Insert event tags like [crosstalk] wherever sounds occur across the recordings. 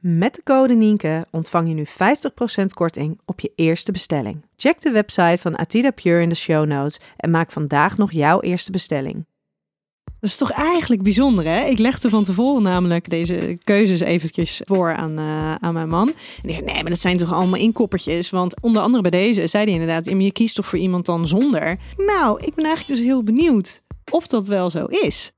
Met de code Nienke ontvang je nu 50% korting op je eerste bestelling. Check de website van Atida Pure in de show notes en maak vandaag nog jouw eerste bestelling. Dat is toch eigenlijk bijzonder, hè? Ik legde van tevoren namelijk deze keuzes eventjes voor aan, uh, aan mijn man. En die zei, nee, maar dat zijn toch allemaal inkoppertjes? Want onder andere bij deze zei hij inderdaad, je kiest toch voor iemand dan zonder? Nou, ik ben eigenlijk dus heel benieuwd of dat wel zo is.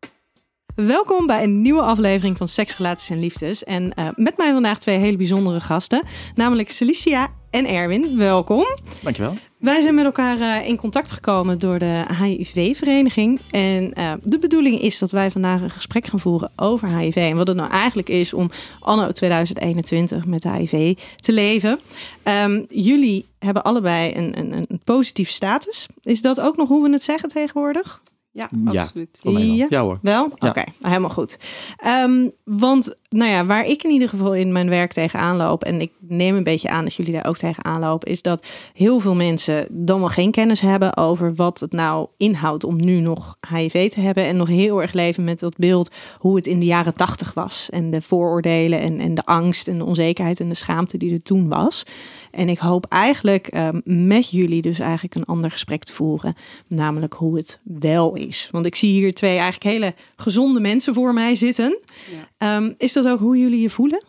Welkom bij een nieuwe aflevering van Seks, Relaties en Liefdes. En uh, met mij vandaag twee hele bijzondere gasten, namelijk Celicia en Erwin. Welkom. Dankjewel. Wij zijn met elkaar uh, in contact gekomen door de HIV-vereniging. En uh, de bedoeling is dat wij vandaag een gesprek gaan voeren over HIV. En wat het nou eigenlijk is om anno 2021 met HIV te leven. Um, jullie hebben allebei een, een, een positief status. Is dat ook nog hoe we het zeggen tegenwoordig? Ja, absoluut. Ja, Ja, ja hoor. Wel? Ja. Oké, helemaal goed. Ehm, want nou ja, waar ik in ieder geval in mijn werk tegenaan loop, en ik neem een beetje aan dat jullie daar ook tegenaan lopen, is dat heel veel mensen dan wel geen kennis hebben over wat het nou inhoudt om nu nog HIV te hebben en nog heel erg leven met dat beeld hoe het in de jaren tachtig was. En de vooroordelen en, en de angst en de onzekerheid en de schaamte die er toen was. En ik hoop eigenlijk ehm, met jullie dus eigenlijk een ander gesprek te voeren, namelijk hoe het wel is. Want ik zie hier twee eigenlijk hele gezonde mensen voor mij zitten. Ehm, is dat ook hoe jullie je voelen?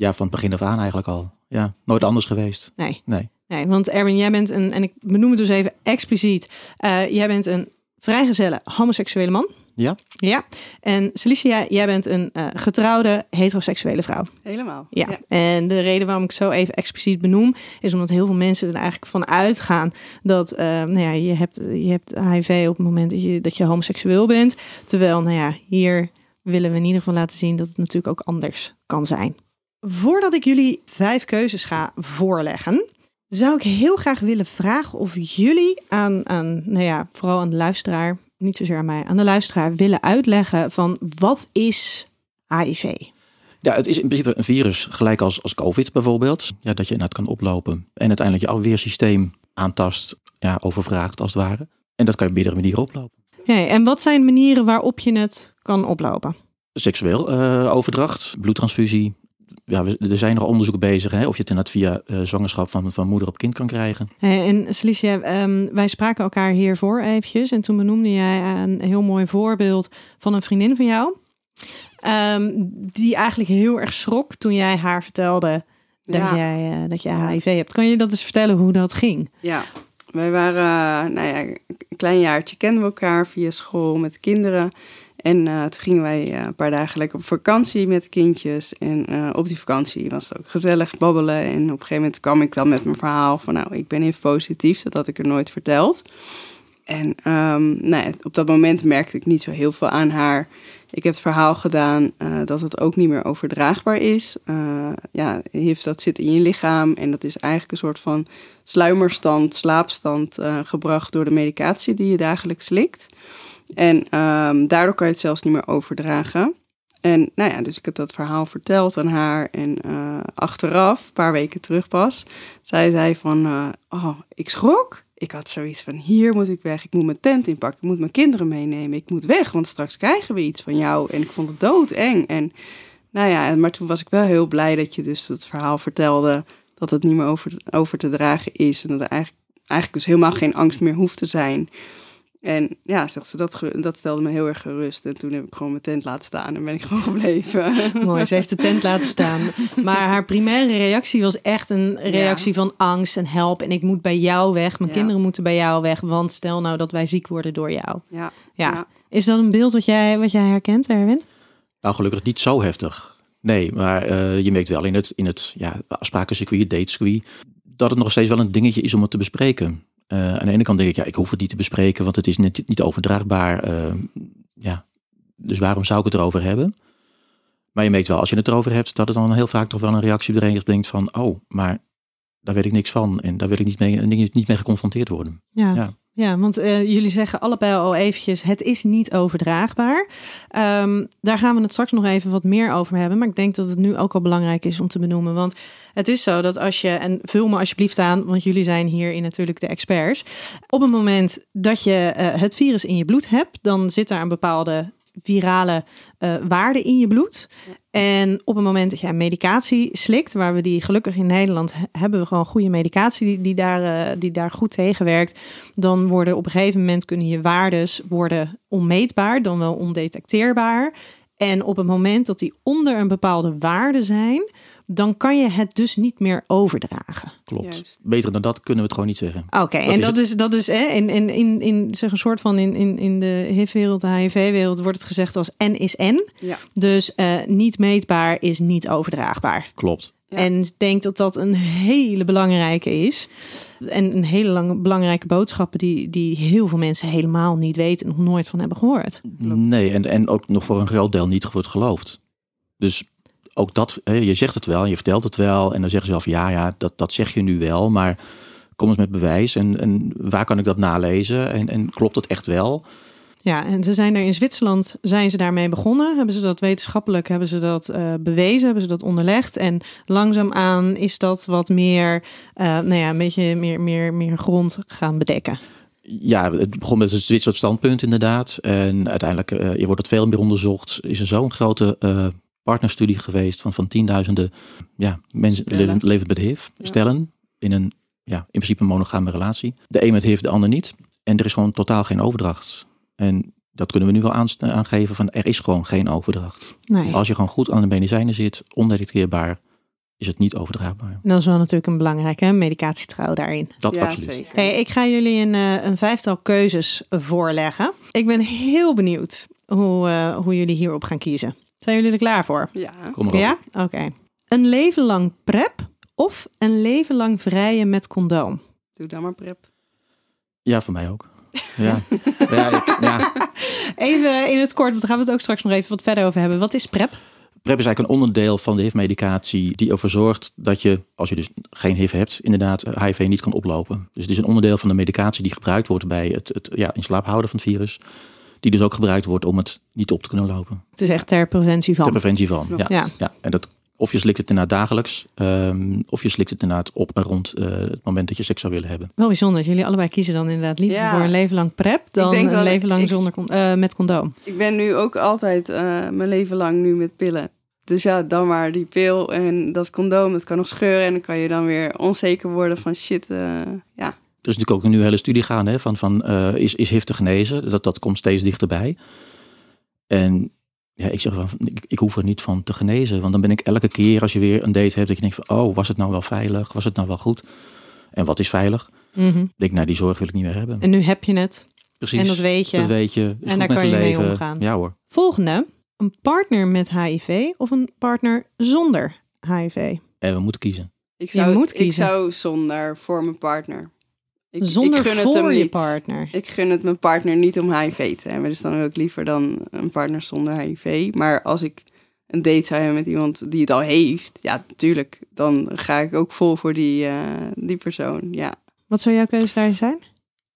Ja, van het begin af aan eigenlijk al. Ja, nooit anders geweest. Nee. Nee. Nee, want Erwin, jij bent een, en ik benoem het dus even expliciet, eh, jij bent een vrijgezelle homoseksuele man. Ja? Ja. En Celicia, jij bent een eh, getrouwde heteroseksuele vrouw. Helemaal. Ja. En de reden waarom ik zo even expliciet benoem, is omdat heel veel mensen er eigenlijk van uitgaan dat eh, nou ja, je, hebt, je hebt HIV op het moment dat je, dat je homoseksueel bent. Terwijl, nou ja, hier willen we in ieder geval laten zien dat het natuurlijk ook anders kan zijn. Voordat ik jullie vijf keuzes ga voorleggen, zou ik heel graag willen vragen of jullie aan, aan nou ja, vooral aan de luisteraar, niet zozeer aan mij, aan de luisteraar willen uitleggen van wat is HIV? Ja, het is in principe een virus gelijk als, als COVID bijvoorbeeld. Ja, dat je inderdaad kan oplopen en uiteindelijk je afweersysteem aantast, ja, overvraagt als het ware. En dat kan je op meerdere manieren oplopen. Ja, en wat zijn manieren waarop je het kan oplopen? Seksueel eh, overdracht, bloedtransfusie. Ja, we- er zijn nog onderzoeken bezig hè, of je het inderdaad via eh, zwangerschap van, van moeder op kind kan krijgen. Hey, En Celicia, ehm, wij spraken elkaar hiervoor eventjes. En toen benoemde jij een heel mooi voorbeeld van een vriendin van jou. ehm, die eigenlijk heel erg schrok toen jij haar vertelde dat, Ja. jij, eh, dat jij HIV hebt. Kan je dat eens vertellen hoe dat ging? Ja, wij waren, eh, nou ja, een klein jaartje kenden we elkaar via school met kinderen. En eh, toen gingen wij eh, een paar dagen lekker op vakantie met de kindjes. En eh, op die vakantie was het ook gezellig babbelen. En op een gegeven moment kwam ik dan met mijn verhaal van... nou, ik ben even positief, dat had ik er nooit verteld. En ehm, nou op dat moment merkte ik niet zo heel veel aan haar. Ik heb het verhaal gedaan dat het ook niet meer overdraagbaar is. Ja, HIV dat zit in je lichaam en dat is eigenlijk een soort van sluimerstand, slaapstand gebracht door de medicatie die je dagelijks slikt. En ehm, daardoor kan je het zelfs niet meer overdragen. En nou ja, dus ik heb dat verhaal verteld aan haar. En eh, achteraf, een paar weken terug pas, zei zij van... eh, oh, ik schrok. Ik had zoiets van, hier moet ik weg. Ik moet mijn tent inpakken. Ik moet mijn kinderen meenemen. Ik moet weg, want straks krijgen we iets van jou. En ik vond het doodeng. En nou ja, maar toen was ik wel heel blij dat je dus het verhaal vertelde... dat het niet meer over, over te dragen is. En dat er eigenlijk, eigenlijk dus helemaal geen angst meer hoeft te zijn... En ja, zegt ze, dat, dat stelde me heel erg gerust. En toen heb ik gewoon mijn tent laten staan en ben ik [laughs] gewoon gebleven. Mooi, ze heeft de tent laten staan. Maar haar primaire reactie was echt een reactie van angst en help. En ik moet bij jou weg. Mijn Ja. kinderen moeten bij jou weg. Want stel nou dat wij ziek worden door jou. Ja, Ja. ja. Is dat een beeld wat jij, wat jij herkent, Erwin? Nou, gelukkig niet zo heftig. Nee, maar eh, je merkt wel in het, in het ja, afsprakencircuit, datecircuit, dat het nog steeds wel een dingetje is om het te bespreken. Eh, aan de ene kant denk ik, ja, ik hoef het niet te bespreken, want het is niet, niet overdraagbaar. eh, ja. Dus waarom zou ik het erover hebben? Maar je merkt wel, als je het erover hebt, dat het dan heel vaak toch wel een reactie op de denkt van, oh, maar daar weet ik niks van en daar wil ik niet mee, niet mee geconfronteerd worden. Ja. Ja. Ja, want eh, jullie zeggen allebei al eventjes, het is niet overdraagbaar. Ehm, daar gaan we het straks nog even wat meer over hebben. Maar ik denk dat het nu ook al belangrijk is om te benoemen. Want het is zo dat als je, en vul me alsjeblieft aan, want jullie zijn hierin natuurlijk de experts. Op het moment dat je eh, het virus in je bloed hebt, dan zit daar een bepaalde virale uh, waarde in je bloed. En op het moment dat jij medicatie slikt, waar we die gelukkig in Nederland hebben we gewoon goede medicatie die, die, daar, uh, die daar goed tegen werkt, dan worden op een gegeven moment kunnen je waardes worden onmeetbaar, dan wel ondetecteerbaar. En op het moment dat die onder een bepaalde waarde zijn, dan kan je het dus niet meer overdragen. Klopt. Juist. Beter dan dat kunnen we het gewoon niet zeggen. Oké, en dat is, dat is hè, in, in, in, in zeg een soort van in, in, in de HIV-wereld, de HIV-wereld, wordt het gezegd als N is N. Ja. Dus uh, niet meetbaar is niet overdraagbaar. Klopt. Ja. En ik denk dat dat een hele belangrijke is. En een hele lange, belangrijke boodschap die, die heel veel mensen helemaal niet weten en nog nooit van hebben gehoord. Nee, en, en ook nog voor een groot deel niet wordt geloofd. Dus ook dat, je zegt het wel, je vertelt het wel. En dan zeggen ze zelf, ja, ja, dat, dat zeg je nu wel. Maar kom eens met bewijs. En, en waar kan ik dat nalezen? En, en klopt dat echt wel? Ja, en ze zijn er in Zwitserland, zijn ze daarmee begonnen. Hebben ze dat wetenschappelijk, hebben ze dat uh, bewezen, hebben ze dat onderlegd. En langzaamaan is dat wat meer, uh, nou ja, een beetje meer, meer, meer grond gaan bedekken. Ja, het begon met het Zwitserse standpunt inderdaad. En uiteindelijk uh, je wordt het veel meer onderzocht. Is er zo'n grote partnerstudie geweest van, van tienduizenden ja, mensen levend, levend met HIV. Stellen in een ja, in principe monogame relatie. De een met HIV, de ander niet. En er is gewoon totaal geen overdracht. En dat kunnen we nu wel aangeven van er is gewoon geen overdracht. Nee. Als je gewoon goed aan de medicijnen zit, ondetecteerbaar, is het niet overdraagbaar. Dat is wel natuurlijk een belangrijke medicatietrouw daarin. Dat ja, absoluut. Zeker. Hey, ik ga jullie een, eh, een vijftal keuzes voorleggen. Ik ben heel benieuwd hoe, uh, hoe jullie hierop gaan kiezen. Zijn jullie er klaar voor? Ja. Kom maar Ja? Oké. Een leven lang prep of een leven lang vrijen met condoom? Doe dan maar prep. Ja, voor mij ook. Ja. [laughs] ja, ik, ja. Even in het kort, want daar gaan we het ook straks nog even wat verder over hebben. Wat is PrEP? PrEP is eigenlijk een onderdeel van de HIV-medicatie die ervoor zorgt dat je, als je dus geen HIV hebt, inderdaad HIV niet kan oplopen. Dus het is een onderdeel van de medicatie die gebruikt wordt bij het, het ja, in slaap houden van het virus. Die dus ook gebruikt wordt om het niet op te kunnen lopen. Het is echt ter preventie van. Ter preventie van, ja. ja. ja. En dat, of je slikt het inderdaad dagelijks, um, of je slikt het inderdaad op en rond uh, het moment dat je seks zou willen hebben. Wel bijzonder dat jullie allebei kiezen dan inderdaad liever ja. voor een leven lang prep dan een leven lang ik, zonder uh, met condoom. Ik ben nu ook altijd uh, mijn leven lang nu met pillen. Dus ja, dan maar die pil en dat condoom, het kan nog scheuren en dan kan je dan weer onzeker worden van shit, ja, er is natuurlijk ook een nieuwe hele studie gaan hè, van, van uh, is, is HIV te genezen? Dat, dat komt steeds dichterbij. En ja, ik zeg van, ik, ik, hoef er niet van te genezen. Want dan ben ik elke keer als je weer een date hebt, dat je denkt van, oh, was het nou wel veilig? Was het nou wel goed? En wat is veilig? Mm -hmm. denk, nou, die zorg wil ik niet meer hebben. En nu heb je het. Precies. En dat weet je. Dat weet je. en daar kan je leven. mee omgaan. Ja hoor. Volgende. Een partner met HIV of een partner zonder HIV? En we moeten kiezen. Ik zou, je moet kiezen. Ik zou zonder voor mijn partner. Ik, Zonder ik gun voor het hem je niet. partner. Ik gun het mijn partner niet om HIV te hebben. Dus dan wil ik liever dan een partner zonder HIV. Maar als ik een date zou hebben met iemand die het al heeft, ja, natuurlijk, dan ga ik ook vol voor die, uh, die persoon. Ja. Wat zou jouw keuze daar zijn?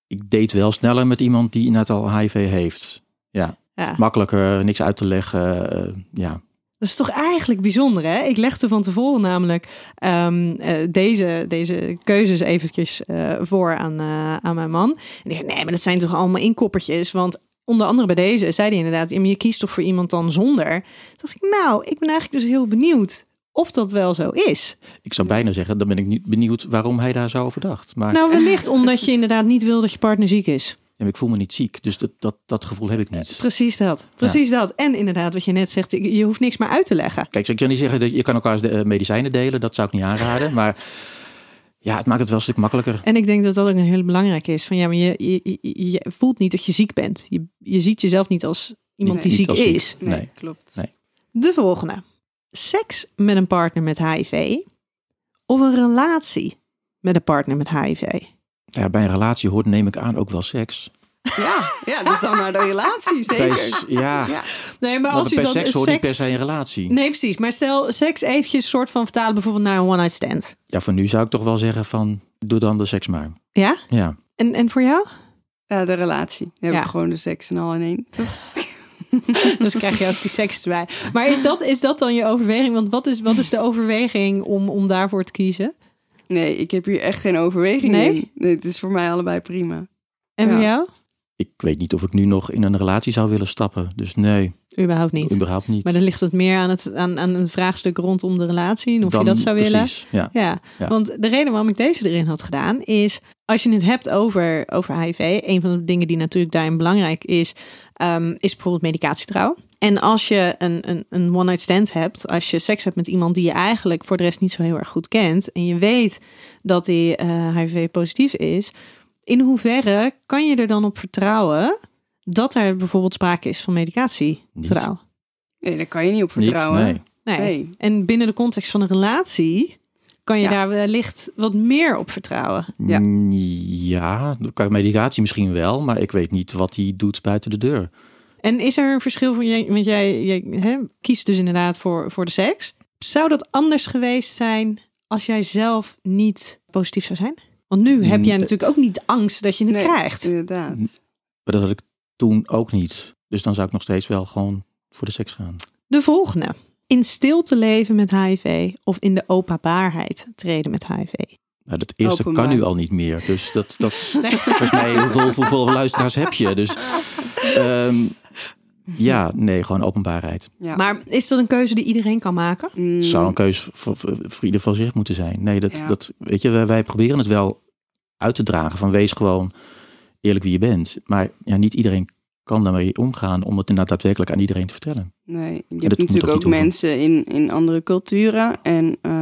Ik date wel sneller met iemand die net al HIV heeft. Ja. ja. Makkelijker, niks uit te leggen. Uh, ja. Dat is toch eigenlijk bijzonder, hè? Ik legde van tevoren namelijk um, uh, deze, deze keuzes eventjes uh, voor aan, uh, aan mijn man. En ik dacht, nee, maar dat zijn toch allemaal inkoppertjes? Want onder andere bij deze zei hij inderdaad, je kiest toch voor iemand dan zonder? Toen dacht ik, nou, ik ben eigenlijk dus heel benieuwd of dat wel zo is. Ik zou bijna zeggen, dan ben ik niet benieuwd waarom hij daar zo over dacht. Maar... Nou, wellicht omdat je inderdaad niet wil dat je partner ziek is. Ik voel me niet ziek, dus dat, dat, dat gevoel heb ik niet. Precies dat, precies dat. En inderdaad, wat je net zegt, je hoeft niks meer uit te leggen. Kijk, ik kan niet zeggen dat je kan elkaar de eh, medicijnen delen, dat zou ik niet aanraden, [laughs] maar ja, het maakt het wel een stuk makkelijker. En ik denk dat dat ook een heel belangrijk is. Van ja, maar je, je, je voelt niet dat je ziek bent. Je, je ziet jezelf niet als iemand die ziek is. Nee, nee, klopt. Nee. De volgende. Seks met een partner met HIV of een relatie met een partner met HIV? Ja, bij een relatie hoort, neem ik aan, ook wel seks. Ja, ja, dus dan naar de relatie, zeker. Bij- ja, Ja. Nee, maar als want je bij dan seks hoort niet per seks... se een relatie. Nee, precies. Maar stel seks eventjes soort van vertalen bijvoorbeeld naar een one-night stand. Ja, voor nu zou ik toch wel zeggen van, doe dan de seks maar. Ja? Ja, En, en voor jou? Ja, de relatie. Dan heb Ja. ik gewoon de seks en al in één. Toch? [laughs] Dus krijg je ook die seks erbij. Maar is dat, is dat dan je overweging? Want wat is, wat is de overweging om, om daarvoor te kiezen? Nee, ik heb hier echt geen overweging Nee? in. Nee, het is voor mij allebei prima. En voor Ja. jou? ik weet niet of ik nu nog in een relatie zou willen stappen. Dus nee, Überhaupt niet. überhaupt niet. Maar dan ligt het meer aan, het, aan, aan een vraagstuk rondom de relatie. en Of je dat zou willen. precies, Ja. Ja, Ja. want de reden waarom ik deze erin had gedaan is... als je het hebt over, over HIV... een van de dingen die natuurlijk daarin belangrijk is... ehm, is bijvoorbeeld medicatietrouw. En als je een, een, een one-night stand hebt... als je seks hebt met iemand die je eigenlijk voor de rest niet zo heel erg goed kent... en je weet dat die eh, HIV-positief is... in hoeverre kan je er dan op vertrouwen... dat er bijvoorbeeld sprake is van medicatietrouw? Nee, daar kan je niet op Niet? vertrouwen. Nee. Nee. Nee. En binnen de context van een relatie kan je Ja. daar wellicht wat meer op vertrouwen. Ja. Mm, Ja, qua medicatie misschien wel, maar ik weet niet wat hij doet buiten de deur. En is er een verschil van jij, want jij, jij hè, kiest dus inderdaad voor, voor de seks. Zou dat anders geweest zijn als jij zelf niet positief zou zijn? Want nu heb Mm, jij natuurlijk ook niet angst dat je het Nee, krijgt. Inderdaad. Maar dat had ik toen ook niet. Dus dan zou ik nog steeds wel gewoon voor de seks gaan. De volgende. In stilte leven met HIV of in de openbaarheid treden met HIV. Nou, dat eerste Openbaar. kan nu al niet meer. Dus dat, dat [laughs] volgens mij, hoeveel, hoeveel luisteraars heb je? Dus [laughs] ehm, [laughs] ja, nee, gewoon openbaarheid. Ja. Maar is dat een keuze die iedereen kan maken? Mm, zou een keus voor, voor, voor ieder van zich moeten zijn. Nee, dat, Ja. dat weet je, wij, wij proberen het wel uit te dragen van wees gewoon eerlijk wie je bent. Maar ja, niet iedereen kan daarmee omgaan om het inderdaad daadwerkelijk aan iedereen te vertellen. Nee, je hebt natuurlijk ook mensen in, in andere culturen. En eh,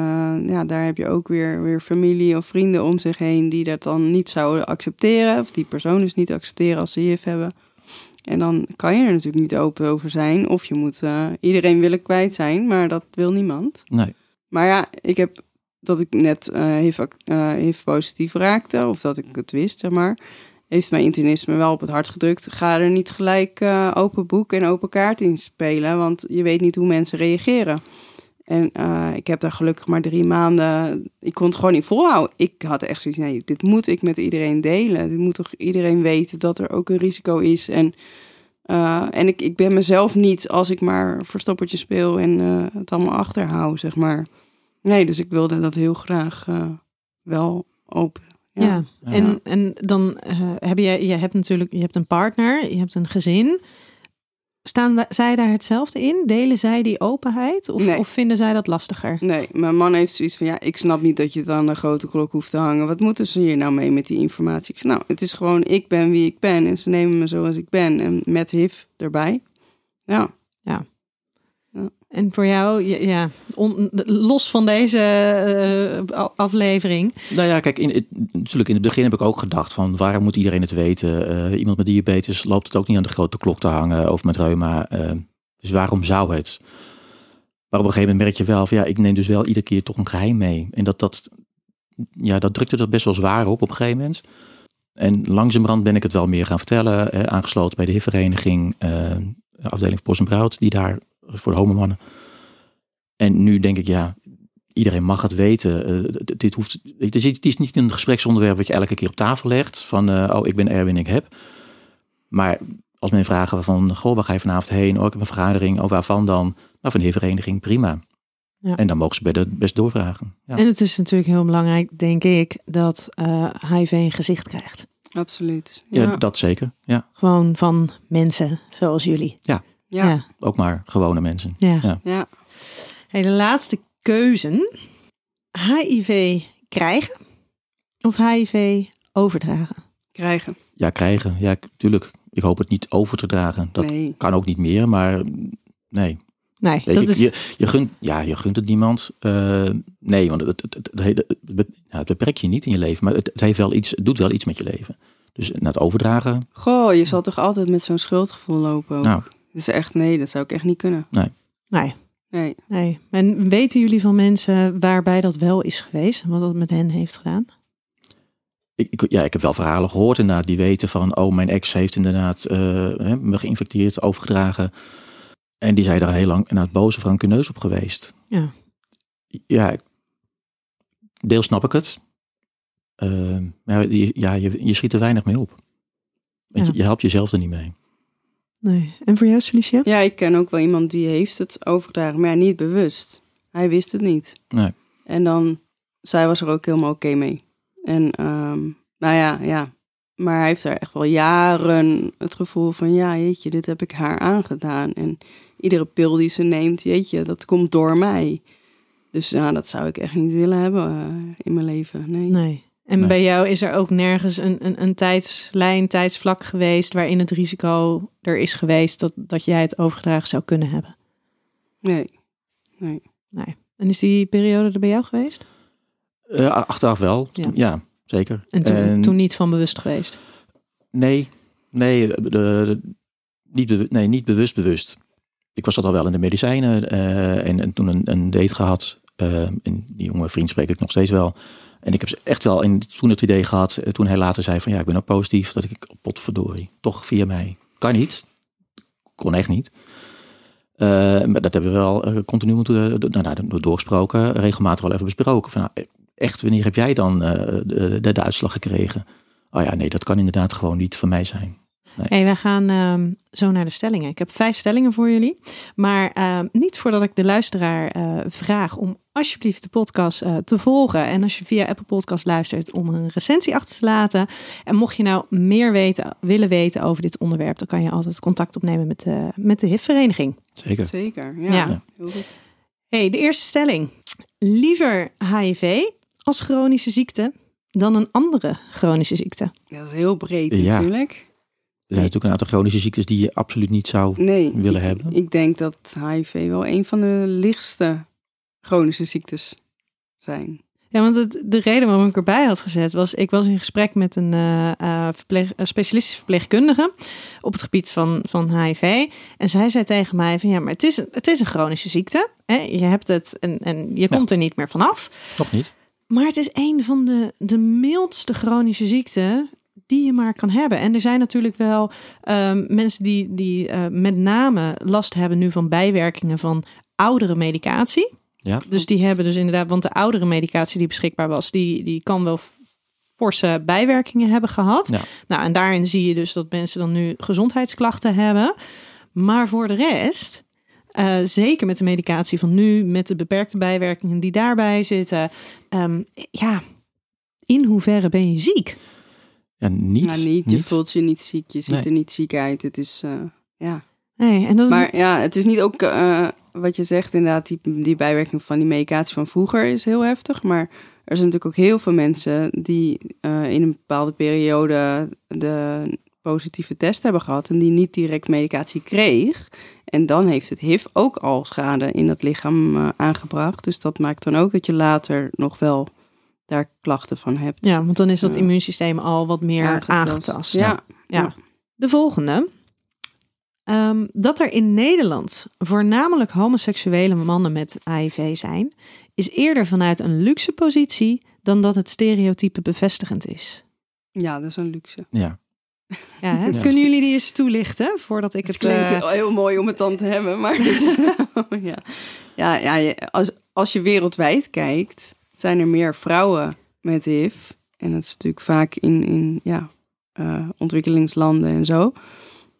ja, daar heb je ook weer, weer familie of vrienden om zich heen die dat dan niet zouden accepteren. Of die persoon dus niet accepteren als ze HIV hebben. En dan kan je er natuurlijk niet open over zijn. Of je moet eh, iedereen willen kwijt zijn, maar dat wil niemand. Nee. Maar ja, ik heb dat ik net HIV, HIV positief raakte, of dat ik het wist, zeg maar, heeft mijn internist me wel op het hart gedrukt. Ga er niet gelijk open boek en open kaart in spelen, want je weet niet hoe mensen reageren. En eh, ik heb daar gelukkig maar drie maanden, ik kon het gewoon niet volhouden. Ik had echt zoiets, nee, dit moet ik met iedereen delen. Dit moet toch iedereen weten dat er ook een risico is. En, eh, en ik, ik ben mezelf niet als ik maar verstoppertje speel en eh, het allemaal achterhoud, zeg maar. Nee, dus ik wilde dat heel graag eh, wel open. Ja. En, en dan eh, heb je, je hebt natuurlijk, je hebt een partner, je hebt een gezin. Staan zij daar hetzelfde in? Delen zij die openheid? Of, Nee. of vinden zij dat lastiger? Nee, mijn man heeft zoiets van, ja, ik snap niet dat je het aan de grote klok hoeft te hangen. Wat moeten ze hier nou mee met die informatie? Ik zeg, nou, het is gewoon, ik ben wie ik ben en ze nemen me zoals ik ben. En met HIV erbij. Ja, En voor jou, ja, los van deze eh, aflevering. Nou ja, kijk, in, natuurlijk in het begin heb ik ook gedacht van waarom moet iedereen het weten? Eh, iemand met diabetes loopt het ook niet aan de grote klok te hangen of met reuma. eh, dus waarom zou het? Maar op een gegeven moment merk je wel van ja, ik neem dus wel iedere keer toch een geheim mee. En dat, dat, ja, dat drukte er best wel zwaar op op een gegeven moment. En langzamerhand ben ik het wel meer gaan vertellen. aangesloten bij de HIV-vereniging, afdeling voor Bos en die daar voor de homomannen. En nu denk ik, ja, iedereen mag het weten. Eh, dit hoeft, het, is, het is niet een gespreksonderwerp wat je elke keer op tafel legt. Van, eh, oh, ik ben Erwin, ik heb. Maar als men vragen van, goh, waar ga je vanavond heen? Oh, ik heb een vergadering. Oh, waarvan dan? Nou, van de vereniging, prima. Ja. En dan mogen ze bij de best doorvragen. Ja. En het is natuurlijk heel belangrijk, denk ik, dat eh, HIV een gezicht krijgt. absoluut. Ja, Ja, dat zeker. Ja, Gewoon van mensen zoals jullie. ja, ja. ook maar gewone mensen. ja. Ja. ja. Hey, de laatste keuzen. HIV krijgen of HIV overdragen? krijgen. Ja, krijgen. Ja, natuurlijk. Ik hoop het niet over te dragen. Dat nee. kan ook niet meer, maar nee. Nee, Weet dat je, is... je, je, gunt, ja, je gunt het niemand. Eh, nee, want het, het, het, het, het, het- ja, het beperkt je niet in je leven, maar het, het, heeft wel iets, het doet wel iets met je leven. Dus na het overdragen, Goh, je zal toch altijd met zo'n schuldgevoel lopen ook. nou, Dus echt, nee, dat zou ik echt niet kunnen. Nee, Nee. nee. En weten jullie van mensen waarbij dat wel is geweest? en Wat dat met hen heeft gedaan? ik, ik- ja, ik heb wel verhalen gehoord inderdaad die weten van, oh, mijn ex heeft inderdaad eh, hè, me geïnfecteerd, overgedragen. En die zijn daar heel lang inderdaad boos of rancuneus op geweest. Ja. Ja, deels snap ik het. Eh, maar je, ja, je, je schiet er weinig mee op. Ja. je, je helpt jezelf er niet mee. Nee. En voor jou, Celicia? Ja, ik ken ook wel iemand die heeft het overgedragen, maar ja, niet bewust. Hij wist het niet. Nee. En dan, zij was er ook helemaal oké mee. En ehm, nou ja, ja. Maar hij heeft er echt wel jaren het gevoel van, ja, jeetje, dit heb ik haar aangedaan. En iedere pil die ze neemt, jeetje, dat komt door mij. Dus ja, dat zou ik echt niet willen hebben eh, in mijn leven. Nee. Nee. En Nee. bij jou is er ook nergens een, een, een tijdslijn, tijdsvlak geweest waarin het risico er is geweest dat, dat jij het overgedragen zou kunnen hebben. Nee. nee. Nee. En is die periode er bij jou geweest? Eh, achteraf wel, Ja. ja, zeker. En toen, toen niet van bewust geweest? Nee, nee, de, de- niet, bewu- nee, niet bewust bewust. Ik was dat al wel in de medicijnen eh, en, en toen een, een date gehad. eh, en die jonge vriend spreek ik nog steeds wel. En ik heb ze echt wel in, toen het idee gehad, eh, toen hij later zei van ja, ik ben ook positief, dat ik potverdorie, toch via mij. Kan niet, kon echt niet. Eh, maar dat hebben we wel eh, continu moeten, nou, nou, doorgesproken, regelmatig wel even besproken. Van, nou, echt, wanneer heb jij dan de, de, de uitslag gekregen? Oh ja, nee, dat kan inderdaad gewoon niet van mij zijn. Hey, wij gaan ehm, zo naar de stellingen. Ik heb vijf stellingen voor jullie. Maar ehm, niet voordat ik de luisteraar eh, vraag om alsjeblieft de podcast eh, te volgen. En als je via Apple Podcast luistert, om een recensie achter te laten. En mocht je nou meer weten, willen weten over dit onderwerp, dan kan je altijd contact opnemen met de, met de HIV-vereniging. Zeker. Zeker, ja. Ja. Heel goed. Hey, de eerste stelling. Liever HIV als chronische ziekte dan een andere chronische ziekte. Dat is heel breed Ja. natuurlijk. Er zijn natuurlijk een aantal chronische ziektes die je absoluut niet zou Nee, willen ik, hebben. Ik denk dat HIV wel een van de lichtste chronische ziektes zijn. Ja, want het, de reden waarom ik erbij had gezet was, ik was in gesprek met een, eh, eh, verpleeg, een specialistisch verpleegkundige op het gebied van, van HIV. En zij zei tegen mij van ja, maar het is, een- het is een chronische ziekte. Hè? Je hebt het en, en je komt er niet meer vanaf. Toch niet? Maar het is een van de, de mildste chronische ziekten die je maar kan hebben. En er zijn natuurlijk wel ehm, mensen die, die eh, met name last hebben nu van bijwerkingen van oudere medicatie. Ja. Dus die hebben dus inderdaad, want de oudere medicatie die beschikbaar was, die, die kan wel forse bijwerkingen hebben gehad. Ja. Nou, en daarin zie je dus dat mensen dan nu gezondheidsklachten hebben. Maar voor de rest, eh, zeker met de medicatie van nu, met de beperkte bijwerkingen die daarbij zitten, ehm, ja, in hoeverre ben je ziek? Ja, niet. Maar niet, je voelt je niet ziek, je ziet Nee. er niet ziek uit. Het is, eh, ja. Nee, en dat is, Maar ja, het is niet ook eh, wat je zegt, inderdaad, die, die bijwerking van die medicatie van vroeger is heel heftig. Maar er zijn natuurlijk ook heel veel mensen die eh, in een bepaalde periode de positieve test hebben gehad en die niet direct medicatie kreeg. En dan heeft het HIV ook al schade in het lichaam aangebracht. Dus dat maakt dan ook dat je later nog wel daar klachten van hebt. ja, want dan is dat immuunsysteem al wat meer Aangetast. aangetast. Ja, Ja. De volgende. Ehm, dat er in Nederland voornamelijk homoseksuele mannen met HIV zijn, is eerder vanuit een luxe positie dan dat het stereotype bevestigend is. ja, dat is een luxe. Ja. Ja, hè? [laughs] Ja. Kunnen jullie die eens toelichten voordat ik Het het... klinkt eh, heel- heel mooi om het dan te hebben, maar [laughs] dit is, [laughs] ja. Ja, ja, als, als je wereldwijd kijkt, zijn er meer vrouwen met HIV. En dat is natuurlijk vaak in, in ja, eh, ontwikkelingslanden en zo,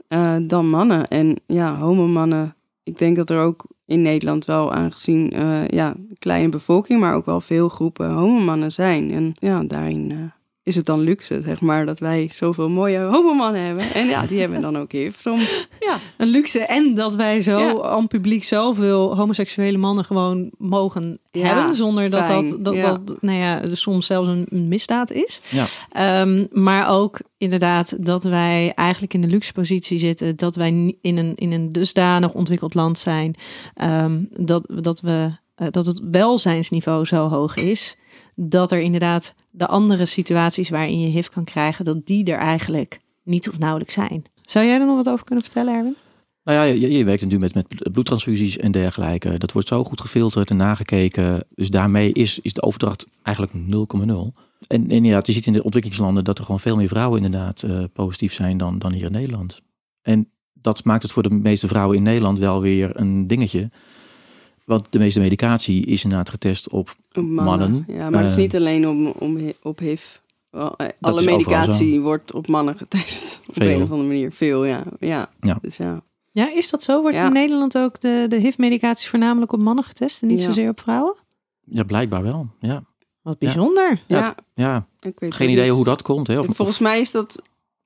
eh, dan mannen. En ja, homomannen, ik denk dat er ook in Nederland wel aangezien eh, ja, kleine bevolking, maar ook wel veel groepen homomannen zijn. En ja, daarin is het dan luxe, zeg maar, dat wij zoveel mooie homomannen hebben. En ja, die hebben dan ook HIV soms. Ja, een luxe en dat wij zo Ja. aan publiek zoveel homoseksuele mannen gewoon mogen Ja, hebben zonder dat fijn, dat, dat, ja. dat nou ja, dus soms zelfs een, een misdaad is. Ja. Ehm, maar ook inderdaad dat wij eigenlijk in de luxe positie zitten dat wij in een, in een dusdanig ontwikkeld land zijn ehm, dat, dat, we, eh, dat het welzijnsniveau zo hoog is dat er inderdaad de andere situaties waarin je HIV kan krijgen, dat die er eigenlijk niet of nauwelijks zijn. Zou jij er nog wat over kunnen vertellen, Erwin? Nou ja, je, je werkt nu met, met bloedtransfusies en dergelijke. Dat wordt zo goed gefilterd en nagekeken. Dus daarmee is, is de overdracht eigenlijk 0,0. En, en inderdaad, je ziet in de ontwikkelingslanden dat er gewoon veel meer vrouwen inderdaad eh, positief zijn dan, dan hier in Nederland. En dat maakt het voor de meeste vrouwen in Nederland wel weer een dingetje. Want de meeste medicatie is inderdaad getest op Mannen. Ja, maar het is Eh, niet alleen om, om, op HIV. Eh, Alle medicatie wordt op mannen getest. [laughs] Op een of andere manier. Veel, ja. Ja. Ja. Dus ja. Ja, is dat zo? Wordt Ja. in Nederland ook de, de HIV-medicatie voornamelijk op mannen getest en niet Ja. zozeer op vrouwen? Ja, blijkbaar wel. Ja, Wat bijzonder. Ja, Ja, ja. ik weet geen idee niet. hoe dat komt. Hè? Of, Volgens mij is dat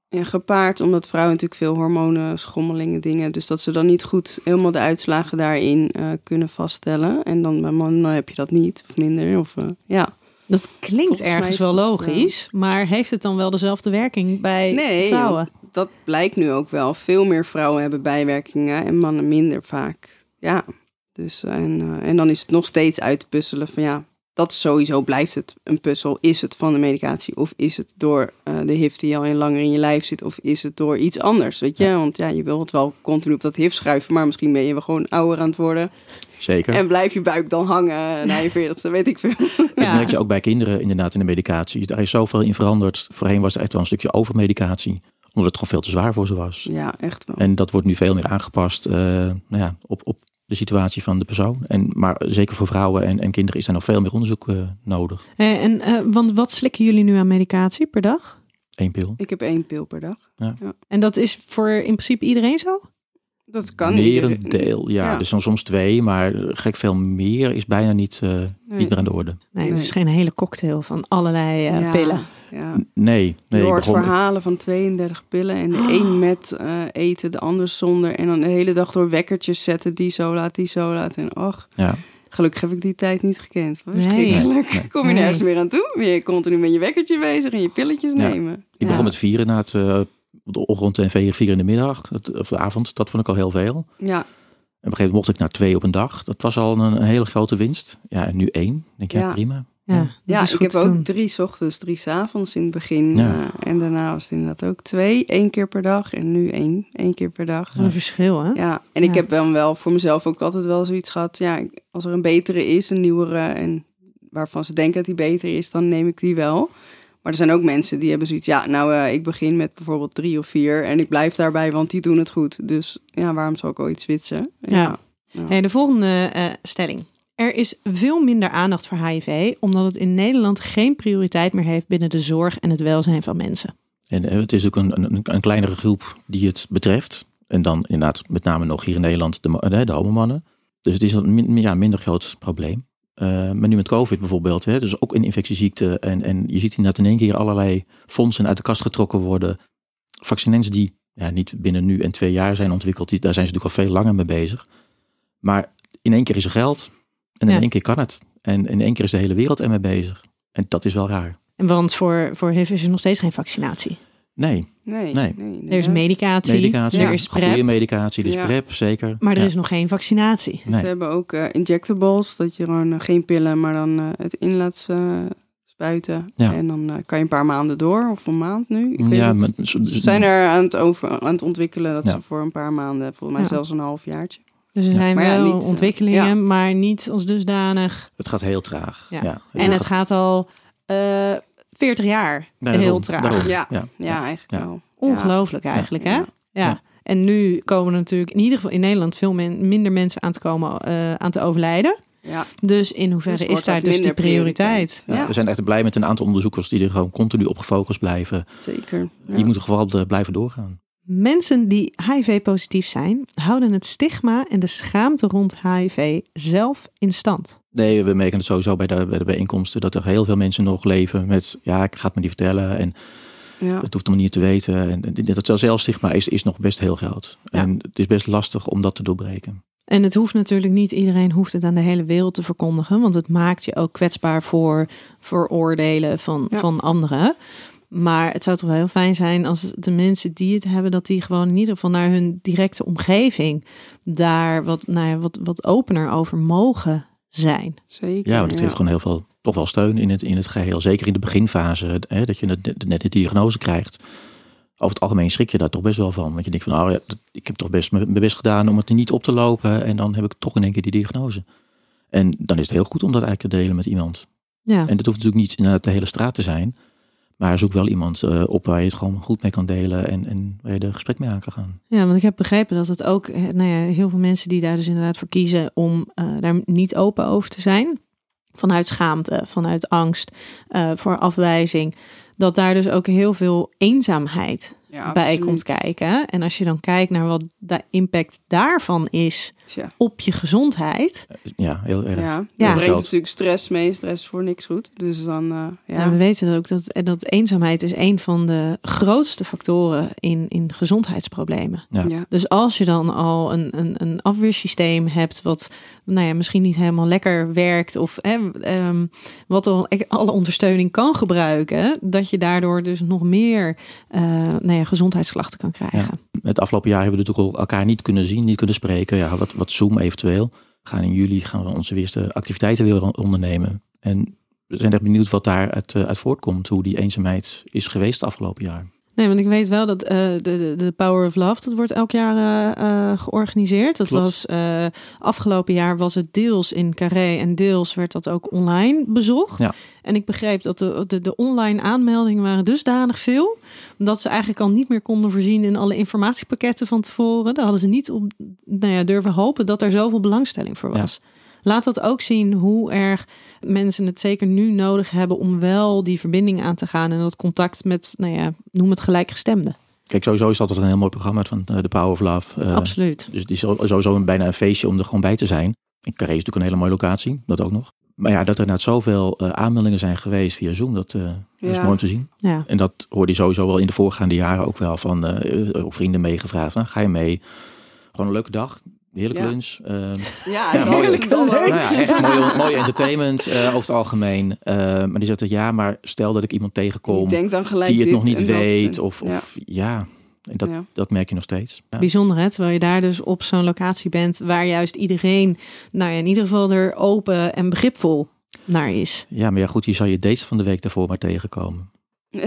ja, gepaard omdat vrouwen natuurlijk veel hormonen, schommelingen, dingen. Dus dat ze dan niet goed helemaal de uitslagen daarin eh, kunnen vaststellen. En dan bij mannen heb je dat niet, of minder. Of, eh, ja. Dat klinkt Volgens ergens wel logisch, maar heeft het dan wel dezelfde werking bij Nee, vrouwen? dat blijkt nu ook wel. Veel meer vrouwen hebben bijwerkingen en mannen minder vaak. Ja, dus en, eh, en dan is het nog steeds uit te puzzelen van ja, dat is sowieso blijft het een puzzel. Is het van de medicatie of is het door eh, de HIV die al in langer in je lijf zit of is het door iets anders, weet je? Want ja, je wil het wel continu op dat HIV schuiven, maar misschien ben je wel gewoon ouder aan het worden Zeker. en blijf je buik dan hangen na je veertigste, weet ik veel. Dat Ja. merk je ook bij kinderen inderdaad in de medicatie. Daar is zoveel in veranderd. Voorheen was er echt wel een stukje overmedicatie. Omdat het gewoon veel te zwaar voor ze was. Ja, echt wel. En dat wordt nu veel meer aangepast eh, nou ja, op, op de situatie van de persoon. En, maar zeker voor vrouwen en, en kinderen is er nog veel meer onderzoek eh, nodig. Eh, en, eh, want wat slikken jullie nu aan medicatie per dag? Eén pil. Ik heb één pil per dag. En dat is voor in principe iedereen zo? Dat kan iedereen. Merendeel, ja. Ja. Dus dan soms twee, maar gek veel meer is bijna niet, eh, niet meer aan de orde. Nee, Nee. dus geen hele cocktail van allerlei eh, Ja, pillen. Ja. Nee, nee. je ik hoort begon- verhalen van 32 pillen en de een met eh, eten, de ander zonder. En dan de hele dag door wekkertjes zetten, die zo laat, die zo laat. En ach, Ja, gelukkig heb ik die tijd niet gekend. Verschrikkelijk. Nee. Kom je Nee. nergens meer aan toe? Ben je continu met je wekkertje bezig en je pilletjes Ja. nemen. ik Ja. begon met vieren na op de ochtend en vier, vier in de middag, of de avond. Dat vond ik al heel veel. En Ja, op een gegeven moment mocht ik naar twee op een dag. Dat was al een, een hele grote winst. Ja, en nu één. Denk ja, Ja. prima. Ja, ja is ik heb ook drie ochtends, drie avonds in het begin. Ja. eh, en daarna was het inderdaad ook twee, één keer per dag. En nu één, één keer per dag. Een verschil, hè? Ja, en ik heb dan wel voor mezelf ook altijd wel zoiets gehad. Ja, als er een betere is, een nieuwere, en waarvan ze denken dat die beter is, dan neem ik die wel. Maar er zijn ook mensen die hebben zoiets. Ja, nou, eh, ik begin met bijvoorbeeld drie of vier en ik blijf daarbij, want die doen het goed. Dus ja, waarom zou ik ooit switchen? Ja. Hey, de volgende eh, stelling. Er is veel minder aandacht voor HIV, omdat het in Nederland geen prioriteit meer heeft binnen de zorg en het welzijn van mensen. En eh, het is ook een, een, een kleinere groep die het betreft. En dan inderdaad met name nog hier in Nederland de, de, de homomannen. Dus het is een min- ja, minder groot probleem. Eh, maar nu met COVID bijvoorbeeld, hè, dus ook een infectieziekte. En, en je ziet inderdaad in één keer allerlei fondsen uit de kast getrokken worden. Vaccinens die ja, niet binnen nu en twee jaar zijn ontwikkeld, die, daar zijn ze natuurlijk al veel langer mee bezig. Maar in één keer is er geld en in Ja. één keer kan het. En in één keer is de hele wereld ermee bezig. En dat is wel raar. En want voor, voor HIV is er nog steeds geen vaccinatie. Nee, Nee, Nee. Er is medicatie, er is goede PrEP, medicatie, dus Ja. PrEP zeker. maar er Ja. is nog geen vaccinatie. Nee. Ze hebben ook eh, injectables, dat je gewoon eh, geen pillen, maar dan eh, het in laat spuiten. Ja. En dan eh, kan je een paar maanden door, of een maand nu. Ik weet ja, het. met, Ze zijn er aan het, over, aan het ontwikkelen dat Ja. ze voor een paar maanden, volgens mij Ja. zelfs een halfjaartje. Dus er Ja. zijn Maar ja, wel niet, ontwikkelingen, ja. maar niet als dusdanig. het gaat heel traag. Ja. Ja. En het gaat al eh 40 jaar Nee, heel daarom, traag. daarom. Ja. Ja. Ja, eigenlijk Ja. wel. Ongelooflijk eigenlijk, hè? Ja. Ja. En nu komen er natuurlijk in ieder geval in Nederland veel men- minder mensen aan te komen eh, aan te overlijden. Ja. Dus in hoeverre Dus is daar dat dus die prioriteit? Ja, Ja. We zijn echt blij met een aantal onderzoekers die er gewoon continu op gefocust blijven. zeker. Ja. Die moeten vooral eh, blijven doorgaan. Mensen die HIV-positief zijn, houden het stigma en de schaamte rond HIV zelf in stand. Nee, we merken het sowieso bij de, bij de bijeenkomsten dat er heel veel mensen nog leven met ja, ik ga het me niet vertellen en Ja. het hoeft allemaal niet te weten. En en dat zelfstigma is, is nog best heel groot. Ja. En het is best lastig om dat te doorbreken. En het hoeft natuurlijk niet, iedereen hoeft het aan de hele wereld te verkondigen, want het maakt je ook kwetsbaar voor vooroordelen van, Ja. van anderen. Maar het zou toch wel heel fijn zijn als de mensen die het hebben, dat die gewoon in ieder geval naar hun directe omgeving daar wat, nou ja, wat, wat opener over mogen zijn. Zeker. Ja, want het heeft gewoon heel veel, toch wel steun in het, in het geheel. Zeker in de beginfase, hè, dat je net, net de diagnose krijgt. Over het algemeen schrik je daar toch best wel van. Want je denkt van, oh ja, dat- ik heb toch best mijn best gedaan om het er niet op te lopen. En dan heb ik toch in één keer die diagnose. En dan is het heel goed om dat eigenlijk te delen met iemand. Ja. En dat hoeft natuurlijk niet inderdaad de hele straat te zijn. Maar zoek wel iemand eh, op waar je het gewoon goed mee kan delen en, en waar je er gesprek mee aan kan gaan. Ja, want ik heb begrepen dat het ook, eh, nou ja, heel veel mensen die daar dus inderdaad voor kiezen om eh, daar niet open over te zijn. Vanuit schaamte, vanuit angst voor afwijzing. Dat daar dus ook heel veel eenzaamheid Ja, bij komt kijken. En als je dan kijkt naar wat de impact daarvan is Tja. op je gezondheid. Ja, heel erg. Ja, dat Ja. brengt natuurlijk stress mee. Stress voor niks goed. Dus dan, eh, Ja. ja. we weten ook dat, dat eenzaamheid is een van de grootste factoren in, in gezondheidsproblemen. Ja. ja. Dus als je dan al een, een, een afweersysteem hebt wat nou ja, misschien niet helemaal lekker werkt of hè, ehm, wat al alle ondersteuning kan gebruiken, dat je daardoor dus nog meer eh, nou ja, gezondheidsklachten kan krijgen. Het afgelopen jaar hebben we natuurlijk elkaar niet kunnen zien, niet kunnen spreken. Ja, wat, wat Zoom eventueel. Gaan in juli gaan we onze eerste activiteiten weer ondernemen. En we zijn echt benieuwd wat daar uit, eh, uit voortkomt. Hoe die eenzaamheid is geweest het afgelopen jaar. Nee, want ik weet wel dat eh, de, de, Power of Love, dat wordt elk jaar eh, eh, georganiseerd. Dat Klopt. was afgelopen jaar was het deels in Carré en deels werd dat ook online bezocht. Ja. En ik begreep dat de, de, de online aanmeldingen waren dusdanig veel, dat ze eigenlijk al niet meer konden voorzien in alle informatiepakketten van tevoren. Daar hadden ze niet op nou ja, durven hopen dat er zoveel belangstelling voor Ja. Laat dat ook zien hoe erg mensen het zeker nu nodig hebben om wel die verbinding aan te gaan en dat contact met, nou ja, noem het gelijkgestemden. Kijk, sowieso is dat een heel mooi programma van eh, de Power of Love. Eh, Absoluut. Dus die is sowieso een, bijna een feestje om er gewoon bij te zijn. En Carré is natuurlijk een hele mooie locatie, dat ook nog. Maar ja, dat er inderdaad zoveel eh, aanmeldingen zijn geweest via Zoom, dat, eh, dat is Ja. mooi om te zien. Ja. En dat hoorde je sowieso wel in de voorgaande jaren ook wel van eh, ook vrienden meegevraagd. Nou, ga je mee? Gewoon een leuke dag, heerlijke Ja. lunch. eh, [laughs] Ja, Ja, dat mooi. is nou ja, echt mooie, mooie entertainment eh, over het algemeen. Eh, maar die zegt dat ja, maar stel dat ik iemand tegenkom denk dan gelijk die het dit nog niet dat weet. Of, ja. of ja, en dat, Ja. dat merk je nog steeds. Ja. Bijzonder hè, terwijl je daar dus op zo'n locatie bent waar juist iedereen, nou ja, in ieder geval er open en begripvol naar is. ja, maar ja goed, hier zal je dates van de week daarvoor maar tegenkomen. [laughs]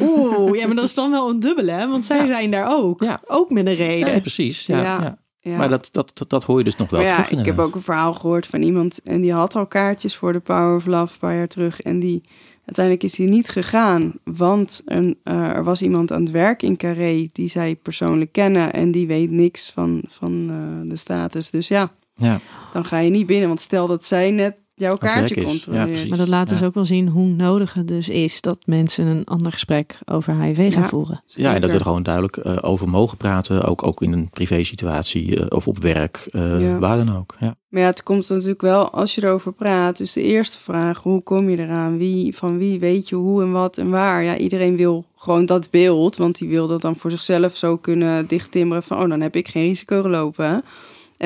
Oeh, ja, maar dat is dan wel een dubbele, hè? want zij zijn daar ook. Ja. Ook met een reden. Ja, precies. Ja, Ja. Maar dat, dat, dat, dat hoor je dus nog wel Maar ja, terug ik heb ook een verhaal gehoord van iemand en die had al kaartjes voor de Power of Love een paar jaar terug. En die uiteindelijk is die niet gegaan, want een, eh, er was iemand aan het werk in Carré die zij persoonlijk kennen en die weet niks van, van eh, de status. Dus ja, Ja, dan ga je niet binnen, want stel dat zij net jouw werk kaartje is. Ja, controleert. Maar dat laat dus Ja. ook wel zien hoe nodig het dus is dat mensen een ander gesprek over HIV gaan Ja. voeren. ja, en dat we er gewoon duidelijk eh, over mogen praten. Ook, ook in een privésituatie eh, of op werk, eh, Ja. waar dan ook. Ja. Maar ja, het komt natuurlijk wel als je erover praat. Dus de eerste vraag, hoe kom je eraan? Wie, van wie weet je hoe en wat en waar? Ja, iedereen wil gewoon dat beeld, want die wil dat dan voor zichzelf zo kunnen dichttimmeren van, oh, dan heb ik geen risico gelopen. En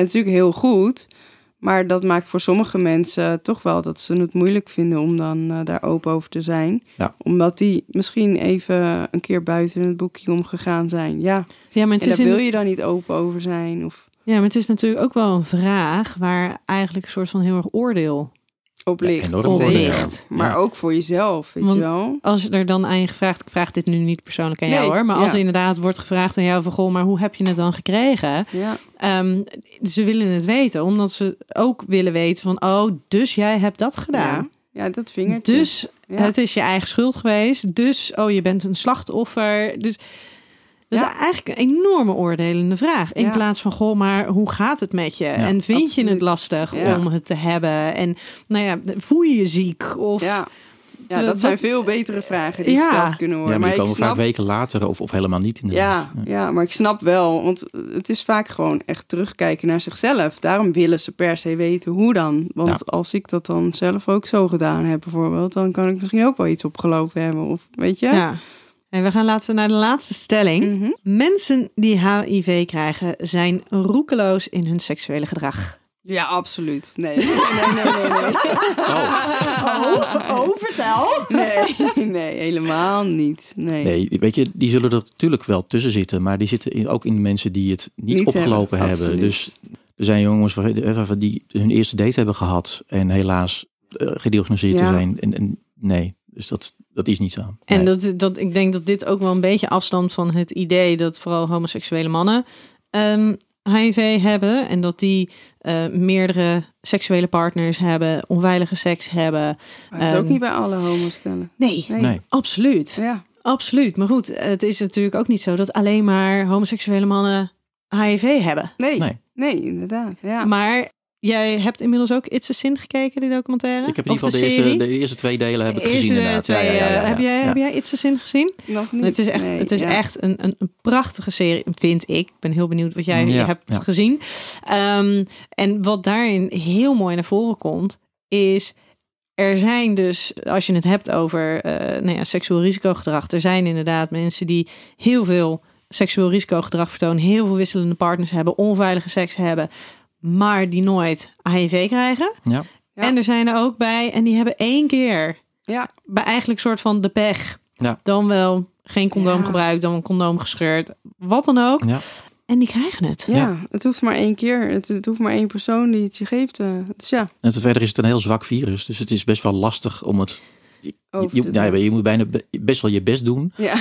het is natuurlijk heel goed, maar dat maakt voor sommige mensen toch wel dat ze het moeilijk vinden om dan eh, daar open over te zijn. Ja. Omdat die misschien even een keer buiten het boekje omgegaan zijn. Ja, Ja, maar het en is daar wil je dan niet open over zijn. Of Ja, maar het is natuurlijk ook wel een vraag waar eigenlijk een soort van heel erg oordeel. Op Ja. Zeker. Maar Ja. ook voor jezelf, weet Want- je wel. Als er dan aan je gevraagd, ik vraag dit nu niet persoonlijk aan jou hoor, maar als er inderdaad wordt gevraagd aan jou van goh, maar hoe heb je het dan gekregen? Ja, Ehm, ze willen het weten, omdat ze ook willen weten van oh, dus jij hebt dat ja. gedaan. ja dat vingertje. Dus Ja. het is je eigen schuld geweest. Dus oh, je bent een slachtoffer. Dus Ja. is eigenlijk een enorme oordelende vraag. In Ja. plaats van, goh, maar hoe gaat het met je? en vind je het lastig Ja. om het te hebben? En nou ja, voel je je ziek? Of ja. dat zijn veel betere vragen die Ja. gesteld kunnen ja, worden. maar die ik komen vaak snap, weken later of, of helemaal niet inderdaad. ja, ja, maar ik snap wel, want het is vaak gewoon echt terugkijken naar zichzelf. Daarom willen ze per se weten hoe dan. Want Ja. als ik dat dan zelf ook zo gedaan heb bijvoorbeeld, dan kan ik misschien ook wel iets opgelopen hebben. Of weet je? ja. En we gaan laten naar de laatste stelling. Mhm. Mensen die HIV krijgen zijn roekeloos in hun seksuele gedrag. Ja, absoluut. Nee, [laughs] nee, nee, nee, nee. Oh, oh vertel. Nee, nee, helemaal niet. Nee. Nee, weet je, die zullen er natuurlijk wel tussen zitten. Maar die zitten in- ook in de mensen die het niet, Niet opgelopen hebben. Dus er zijn jongens die hun eerste date hebben gehad. En helaas eh, gediagnoseerd te zijn. En, en nee, dus dat, dat is niet zo. En Nee. dat, dat, ik denk dat dit ook wel een beetje afstand van het idee dat vooral homoseksuele mannen ehm HIV hebben en dat die eh, meerdere seksuele partners hebben, onveilige seks hebben. Maar dat is ook Ehm, niet bij alle homo's stellen. Nee, Nee. Nee. absoluut. Ja. Absoluut. Maar goed, het is natuurlijk ook niet zo dat alleen maar homoseksuele mannen HIV hebben. Nee. Nee. nee. inderdaad. Ja. Maar jij hebt inmiddels ook It's a Sin gekeken, die documentaire? Ik heb in Of ieder geval de, eerste, serie? de eerste twee delen heb ik Eerste gezien inderdaad. twee, ja, ja, ja, ja, eh, Heb, jij, ja. heb jij It's a Sin gezien? Nog niet. Het is echt, nee, het is ja. echt een, een, een prachtige serie, vind ik. Ik ben heel benieuwd wat jij Ja, hebt ja. gezien. Ehm, en wat daarin heel mooi naar voren komt, is... Er zijn dus, als je het hebt over eh nou ja, seksueel risicogedrag, er zijn inderdaad mensen die heel veel seksueel risicogedrag vertonen, heel veel wisselende partners hebben, onveilige seks hebben, maar die nooit HIV krijgen. Ja. Ja. En er zijn er ook bij, en die hebben één keer Ja. bij eigenlijk soort van de pech. Ja. Dan wel geen condoom Ja. gebruikt, dan een condoom gescheurd, wat dan ook. Ja. En die krijgen het. Ja, Ja. het hoeft maar één keer. Het, het hoeft maar één persoon die het je geeft. eh. dus ja, En ten tweede is het een heel zwak virus, dus het is best wel lastig om het... Je, je, je moet bijna be- best wel je best doen ja.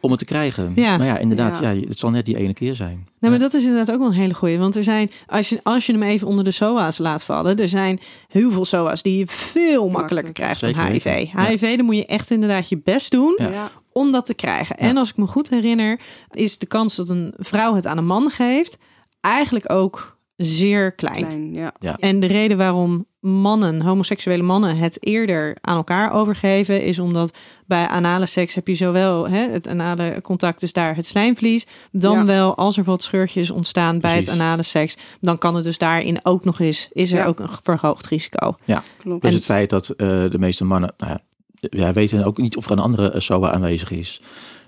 om het te krijgen. Ja. Maar ja, inderdaad, Ja. ja. het zal net die ene keer zijn. Nou, maar Ja. dat is inderdaad ook wel een hele goeie. Want er zijn, als je, als je hem even onder de SOA's laat vallen, er zijn heel veel SOA's die je veel makkelijker Makkelijk. krijgt Zeker van HIV. weten. Ja. HIV, dan moet je echt inderdaad je best doen Ja. Ja. om dat te krijgen. Ja. En als ik me goed herinner, is de kans dat een vrouw het aan een man geeft eigenlijk ook zeer klein. klein. Ja. Ja. En de reden waarom mannen, homoseksuele mannen, het eerder aan elkaar overgeven, is omdat bij anale seks heb je zowel hè, het anale contact, dus daar het slijmvlies, dan Ja. wel als er wat scheurtjes ontstaan bij het anale seks, dan kan het dus daarin ook nog eens, is er Ja. ook een verhoogd risico. Klopt. Dus En- het feit dat eh, de meeste mannen, nou ja, wij weten ook niet of er een andere eh, SOA aanwezig is.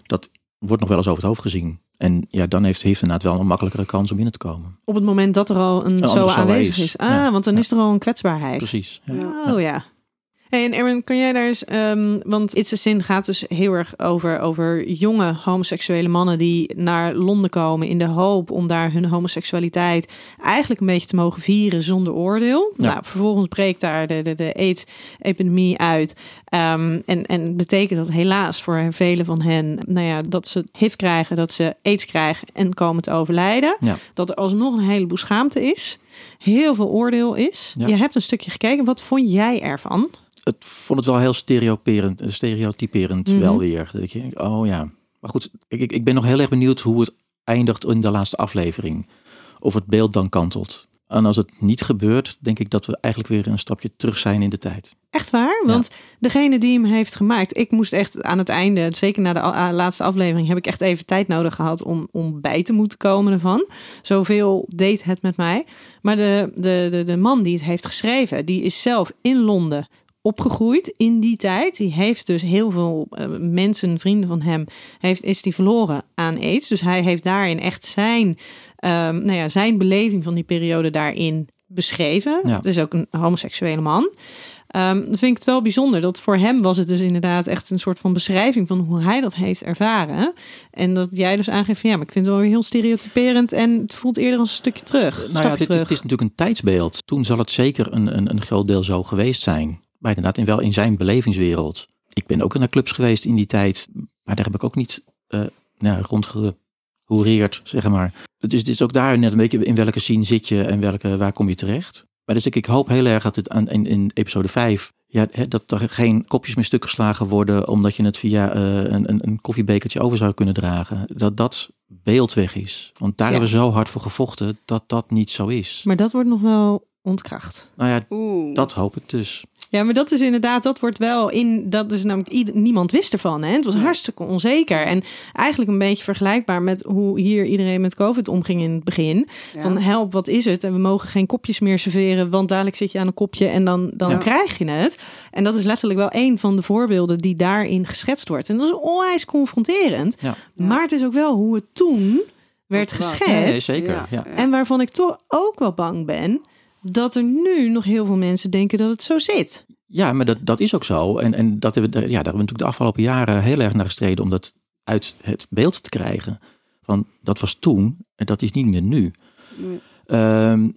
Dat wordt nog wel eens over het hoofd gezien. En ja, dan heeft, heeft inderdaad wel een makkelijkere kans om binnen te komen. Op het moment dat er al een, zo aanwezig is. is. Ah, Ja. want dan Ja. is er al een kwetsbaarheid. Precies. Ja. Ja. Oh ja. Hey, en Erwin, kan jij daar eens, ehm, want It's a Sin gaat dus heel erg over, over jonge homoseksuele mannen die naar Londen komen in de hoop om daar hun homoseksualiteit eigenlijk een beetje te mogen vieren zonder oordeel. Ja. Nou, vervolgens breekt daar de, de, de AIDS-epidemie uit. Ehm, en, en betekent dat helaas voor velen van hen, nou ja, dat ze HIV krijgen, dat ze AIDS krijgen en komen te overlijden. Ja. Dat er alsnog een heleboel schaamte is. Heel veel oordeel is. Ja. Je hebt een stukje gekeken. Wat vond jij ervan? Het vond het wel heel stereoperend, stereotyperend Mhm. wel weer. Dat je, denkt, oh ja. Maar goed, ik, ik, ik ben nog heel erg benieuwd hoe het eindigt in de laatste aflevering. Of het beeld dan kantelt. En als het niet gebeurt, denk ik dat we eigenlijk weer een stapje terug zijn in de tijd. Echt waar? Want degene die hem heeft gemaakt, ik moest echt aan het einde, zeker na de laatste aflevering, heb ik echt even tijd nodig gehad om, om bij te moeten komen ervan. Zoveel deed het met mij. Maar de, de, de, de man die het heeft geschreven, die is zelf in Londen opgegroeid in die tijd. Die heeft dus heel veel eh, mensen, vrienden van hem, heeft, is die verloren aan aids. Dus hij heeft daarin echt zijn, ehm, nou ja, zijn beleving van die periode daarin beschreven. Ja. Het is ook een homoseksuele man. Ehm, dan vind ik het wel bijzonder dat voor hem was het dus inderdaad echt een soort van beschrijving van hoe hij dat heeft ervaren. En dat jij dus aangeeft van ja, maar ik vind het wel weer heel stereotyperend en het voelt eerder als een stukje terug. Een Nou ja, is- het is natuurlijk een tijdsbeeld. Toen zal het zeker een, een, een groot deel zo geweest zijn. Maar inderdaad, in, wel in zijn belevingswereld. Ik ben ook naar clubs geweest in die tijd. Maar daar heb ik ook niet eh nou, rondgehoereerd, zeg maar. Dus het is ook daar net een beetje in welke scene zit je en welke, waar kom je terecht. Maar dus ik, ik hoop heel erg dat het aan, in, in episode 5... Ja, hè, dat er geen kopjes meer stuk geslagen worden... omdat je het via eh, een, een, een koffiebekertje over zou kunnen dragen. Dat dat beeld weg is. Want daar Ja. hebben we zo hard voor gevochten dat dat niet zo is. Maar dat wordt nog wel ontkracht. Nou ja, Oeh. dat hoop ik dus. Ja, maar dat is inderdaad, dat wordt wel in, dat is namelijk, niemand wist ervan. Hè? Het was hartstikke onzeker. En eigenlijk een beetje vergelijkbaar met hoe hier iedereen met COVID omging in het begin. Ja. Van help, wat is het? En we mogen geen kopjes meer serveren, want dadelijk zit je aan een kopje en dan, dan Ja. krijg je het. En dat is letterlijk wel een van de voorbeelden die daarin geschetst wordt. En dat is onwijs confronterend. Ja. Maar het is ook wel hoe het toen werd geschetst. Nee, zeker. En waarvan ik toch ook wel bang ben dat er nu nog heel veel mensen denken dat het zo zit. Ja, maar dat, dat is ook zo. En, en dat hebben we, ja, daar hebben we natuurlijk de afgelopen jaren heel erg naar gestreden om dat uit het beeld te krijgen. Van dat was toen en dat is niet meer nu. Nee. Ehm,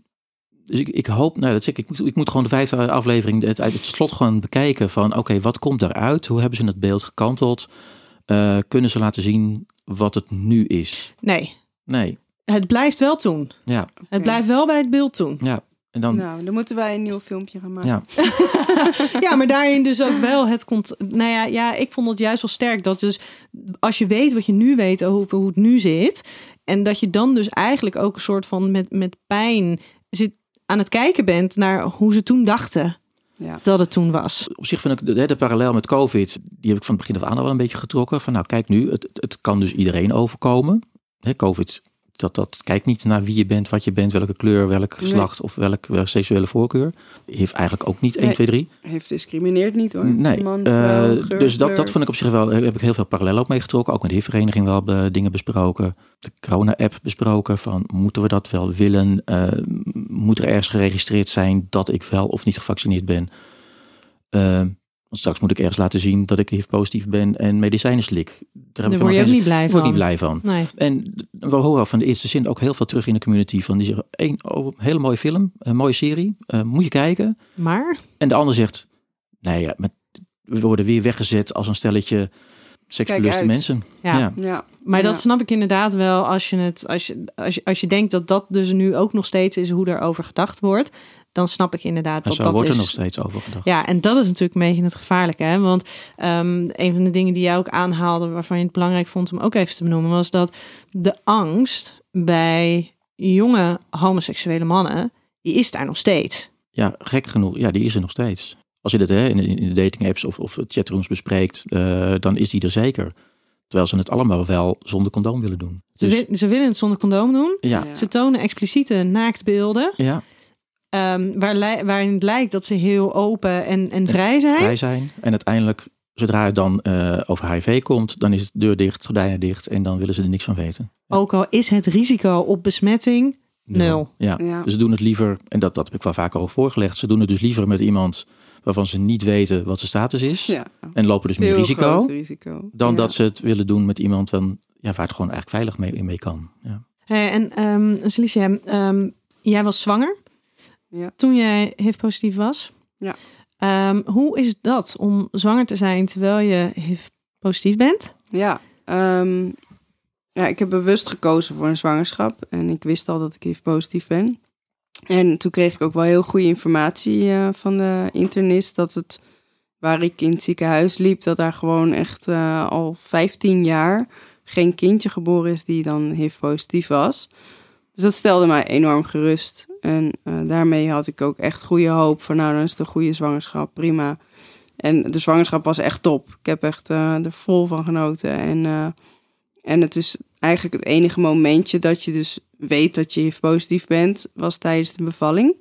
dus ik, ik hoop, nou dat zeg ik, ik moet, ik moet gewoon de vijfde aflevering het, uit het slot gewoon bekijken van oké, wat komt daaruit? Hoe hebben ze het beeld gekanteld? Eh, kunnen ze laten zien wat het nu is? Nee, Nee. het blijft wel toen. Ja, Het blijft wel bij het beeld toen. ja. En dan, Nou, dan moeten wij een nieuw filmpje gaan maken. ja, [laughs] Ja, maar daarin dus ook wel het komt. Nou ja, ja, ik vond het juist wel sterk dat dus als je weet wat je nu weet over hoe het nu zit, en dat je dan dus eigenlijk ook een soort van met, met pijn zit aan het kijken bent naar hoe ze toen dachten Ja. dat het toen was. op zich vind ik de, de parallel met COVID, die heb ik van het begin af aan al wel een beetje getrokken. Van nou, kijk nu, het, het kan dus iedereen overkomen. Hè, COVID, dat, dat kijkt niet naar wie je bent, wat je bent, welke kleur, welk geslacht of welke, seksuele voorkeur. Heeft eigenlijk ook niet 1, Nee. 2, 3. Heeft discrimineerd niet hoor. Nee, Man, eh, dus dat, dat vond ik op zich wel, heb ik heel veel parallel ook meegetrokken. Ook met de HIV-vereniging wel eh, dingen besproken. De corona-app besproken van moeten we dat wel willen? Eh, moet er ergens geregistreerd zijn dat ik wel of niet gevaccineerd ben? Want straks moet ik ergens laten zien dat ik HIV-positief ben en medicijnen slik. Daar, heb Daar ik word je ook niet blij van. ik niet blij van. Nee. En we horen van de eerste zin ook heel veel terug in de community. Van die zeggen, één, oh, hele mooie film, een mooie serie, eh, moet je kijken. Maar En de ander zegt, nee, ja, met, we worden weer weggezet als een stelletje seksbeluste mensen. Ja. ja. Ja. Maar dat snap ik inderdaad wel als je, het, als, je, als, je, als je denkt dat dat dus nu ook nog steeds is hoe daarover gedacht wordt. Dan snap ik inderdaad En dat zo dat wordt is. er nog steeds over gedacht. Ja, en dat is natuurlijk een beetje het gevaarlijke. Hè? Want ehm, een van de dingen die jij ook aanhaalde, waarvan je het belangrijk vond om ook even te benoemen, was dat de angst bij jonge homoseksuele mannen, die is daar nog steeds. Ja, gek genoeg. Ja, die is er nog steeds. Als je dit hè, in, in de dating apps of, of chatrooms bespreekt, eh, dan is die er zeker. Terwijl ze het allemaal wel zonder condoom willen doen. Ze, Dus, ze willen het zonder condoom doen. ja, Ja. Ze tonen expliciete naaktbeelden, ja, ehm, waar, li- waarin het lijkt dat ze heel open en, en vrij zijn. vrij zijn. En uiteindelijk, zodra het dan eh, over HIV komt, dan is het deur dicht, gordijnen dicht en dan willen ze er niks van weten. Ook al is het risico op besmetting Nul. Ja. Ja. Dus ze doen het liever, en dat, dat heb ik wel vaker al voorgelegd, ze doen het dus liever met iemand waarvan ze niet weten wat zijn status is. Ja, En lopen dus meer veel risico. groter risico. Dan Ja. dat ze het willen doen met iemand van, ja, waar het gewoon eigenlijk veilig mee, mee kan. Ja. Hey, en ehm Celicia, ehm, jij was zwanger Ja. toen jij HIV-positief was. Ja. Ehm, hoe is dat om zwanger te zijn terwijl je HIV-positief bent? Ja, ehm, ja, ik heb bewust gekozen voor een zwangerschap. En ik wist al dat ik HIV-positief ben. En toen kreeg ik ook wel heel goede informatie eh, van de internist. Dat het, waar ik in het ziekenhuis liep, dat daar gewoon echt eh, al 15 jaar geen kindje geboren is die dan HIV-positief was. Dus dat stelde mij enorm gerust. En eh, daarmee had ik ook echt goede hoop van, nou, dan is het een goede zwangerschap, prima. En de zwangerschap was echt top. Ik heb echt eh, er vol van genoten. En, eh, en het is eigenlijk het enige momentje dat je dus weet dat je HIV-positief bent, was tijdens de bevalling.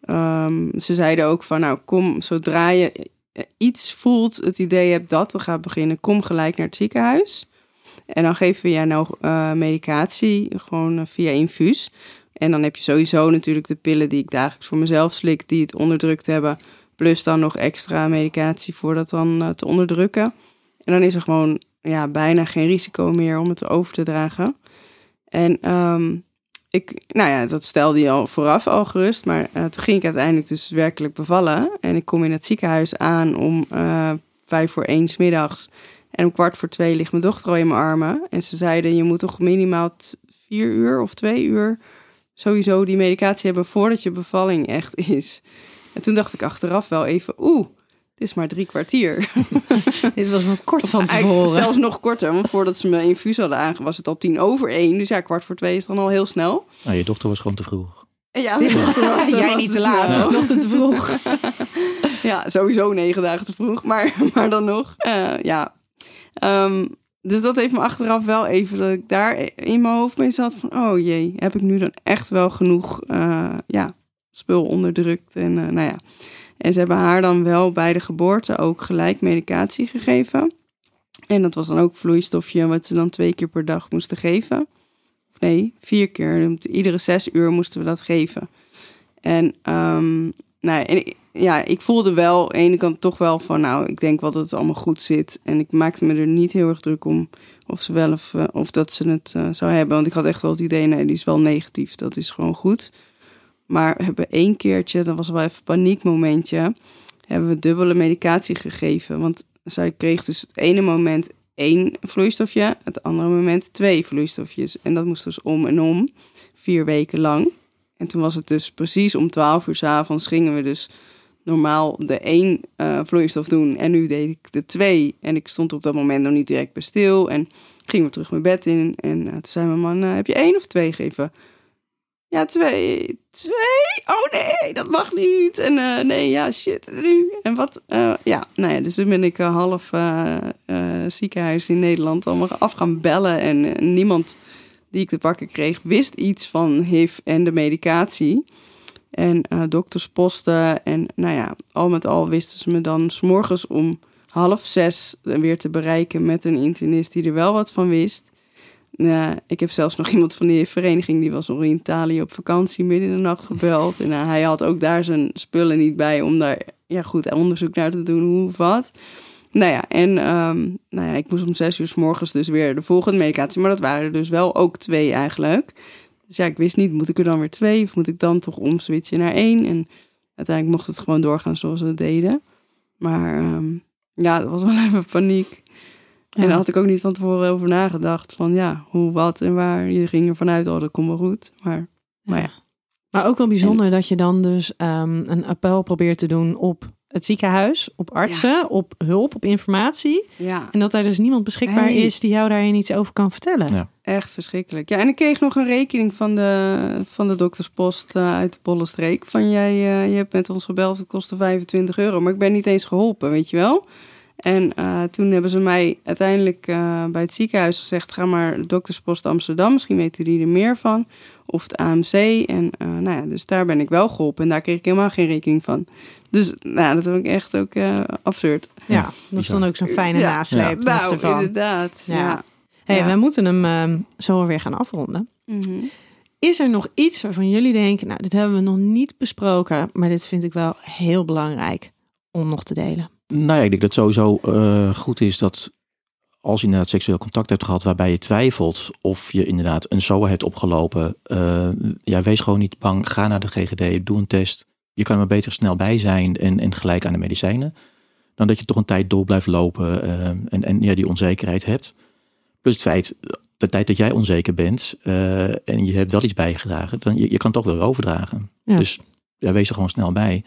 Ehm, ze zeiden ook van, nou kom, zodra je iets voelt, het idee hebt dat er gaat beginnen, kom gelijk naar het ziekenhuis. En dan geven we jou nou medicatie, gewoon via infuus. En dan heb je sowieso natuurlijk de pillen die ik dagelijks voor mezelf slik, die het onderdrukt hebben. Plus dan nog extra medicatie voor dat dan eh, te onderdrukken. En dan is er gewoon ja, bijna geen risico meer om het over te dragen. En ehm, ik, nou ja, dat stelde je al vooraf al gerust. Maar eh, toen ging ik uiteindelijk dus werkelijk bevallen. En ik kom in het ziekenhuis aan om eh, vijf voor één 's middags. En om kwart voor twee ligt mijn dochter al in mijn armen. En ze zeiden, je moet toch minimaal vier uur of twee uur sowieso die medicatie hebben voordat je bevalling echt is. En toen dacht ik achteraf wel even, oeh, het is maar drie kwartier. [laughs] Dit was wat kort van Eigenlijk tevoren. Zelfs nog korter, want voordat ze me infuus hadden aange was het al tien over één. Dus ja, kwart voor twee is dan al heel snel. Nou, je dochter was gewoon te vroeg. Ja, was- [laughs] Jij was niet te laat, nog te vroeg. [laughs] Ja, sowieso negen dagen te vroeg, maar, maar dan nog. eh, ja. Ehm, dus dat heeft me achteraf wel even dat ik daar in mijn hoofd mee zat van... oh jee, heb ik nu dan echt wel genoeg eh, ja, spul onderdrukt? En, eh, nou ja. en ze hebben haar dan wel bij de geboorte ook gelijk medicatie gegeven. En dat was dan ook vloeistofje wat ze dan twee keer per dag moesten geven. Of nee, vier keer. Iedere zes uur moesten we dat geven. En, ehm, nou, en ik- ja, ik voelde wel aan de ene kant toch wel van, nou, ik denk wel dat het allemaal goed zit. En ik maakte me er niet heel erg druk om of ze wel of, eh, of dat ze het eh, zou hebben. Want ik had echt wel het idee, nee, die is wel negatief. Dat is gewoon goed. Maar we hebben één keertje, dat was wel even een paniekmomentje, hebben we dubbele medicatie gegeven. Want zij kreeg dus het ene moment één vloeistofje, het andere moment twee vloeistofjes. En dat moest dus om en om, vier weken lang. En toen was het dus precies om 12 uur s avonds gingen we dus normaal de één uh, vloeistof doen. En nu deed ik de twee. En ik stond op dat moment nog niet direct bij stil. En ging weer terug mijn bed in. En uh, toen zei mijn man, uh, heb je één of twee gegeven? Ja, twee. Twee? Oh nee, dat mag niet. En nee, ja, shit. En wat? Ja, nou ja, dus toen ben ik half ziekenhuis in Nederland allemaal af gaan bellen. En niemand die ik te pakken kreeg, wist iets van HIV en de medicatie. En doktersposten. En nou ja, al met al wisten ze me dan s'morgens om half zes weer te bereiken met een internist die er wel wat van wist. Nou, ik heb zelfs nog [laughs] iemand van die vereniging, die was nog in Italië op vakantie midden in de nacht gebeld. En uh, hij had ook daar zijn spullen niet bij om daar ja, goed onderzoek naar te doen, hoe of wat. Nou ja, en um, nou ja, ik moest om zes uur s morgens dus weer de volgende medicatie. Maar dat waren er dus wel ook twee eigenlijk. Dus ja, ik wist niet, moet ik er dan weer twee of moet ik dan toch omswitchen naar één? En uiteindelijk mocht het gewoon doorgaan zoals we het deden. Maar um, ja, dat was [laughs] wel even paniek. En daar had ik ook niet van tevoren over nagedacht. Van ja, hoe, wat en waar. Je ging ervan uit, oh, dat komt wel goed. Maar, maar ja. Maar ook wel bijzonder dat je dan dus um, een appel probeert te doen op het ziekenhuis, op artsen, ja. op hulp, op informatie. Ja. En dat daar dus niemand beschikbaar is die jou daarin iets over kan vertellen. Ja. Echt verschrikkelijk. Ja, en ik kreeg nog een rekening van de, van de dokterspost eh, uit de Bollenstreek. Van jij, eh, je hebt met ons gebeld, het kostte 25 euro. Maar ik ben niet eens geholpen, weet je wel. En eh, toen hebben ze mij uiteindelijk eh, bij het ziekenhuis gezegd... ga maar de dokterspost Amsterdam, misschien weten die er meer van. Of het AMC. En eh, nou ja, dus daar ben ik wel geholpen. En daar kreeg ik helemaal geen rekening van. Dus nou, dat vind ik echt ook eh, absurd. Ja, dat is dan ook zo'n fijne Ja. nasleep. opzichte Nou, van. inderdaad. Ja. Ja. Hey, Ja. we moeten hem ehm, zo weer gaan afronden. Mhm. Is er nog iets waarvan jullie denken, nou, dit hebben we nog niet besproken, maar dit vind ik wel heel belangrijk om nog te delen? Nou ja, ik denk dat het sowieso eh, goed is dat als je inderdaad seksueel contact hebt gehad waarbij je twijfelt of je inderdaad een SOA hebt opgelopen, eh, ja, wees gewoon niet bang. Ga naar de GGD, doe een test. Je kan er maar beter snel bij zijn en, en gelijk aan de medicijnen. Dan dat je toch een tijd door blijft lopen eh, en, en ja, die onzekerheid hebt. Plus het feit, de tijd dat jij onzeker bent eh, en je hebt wel iets bijgedragen, dan je, je kan toch wel overdragen. Ja. Dus ja, wees er gewoon snel bij.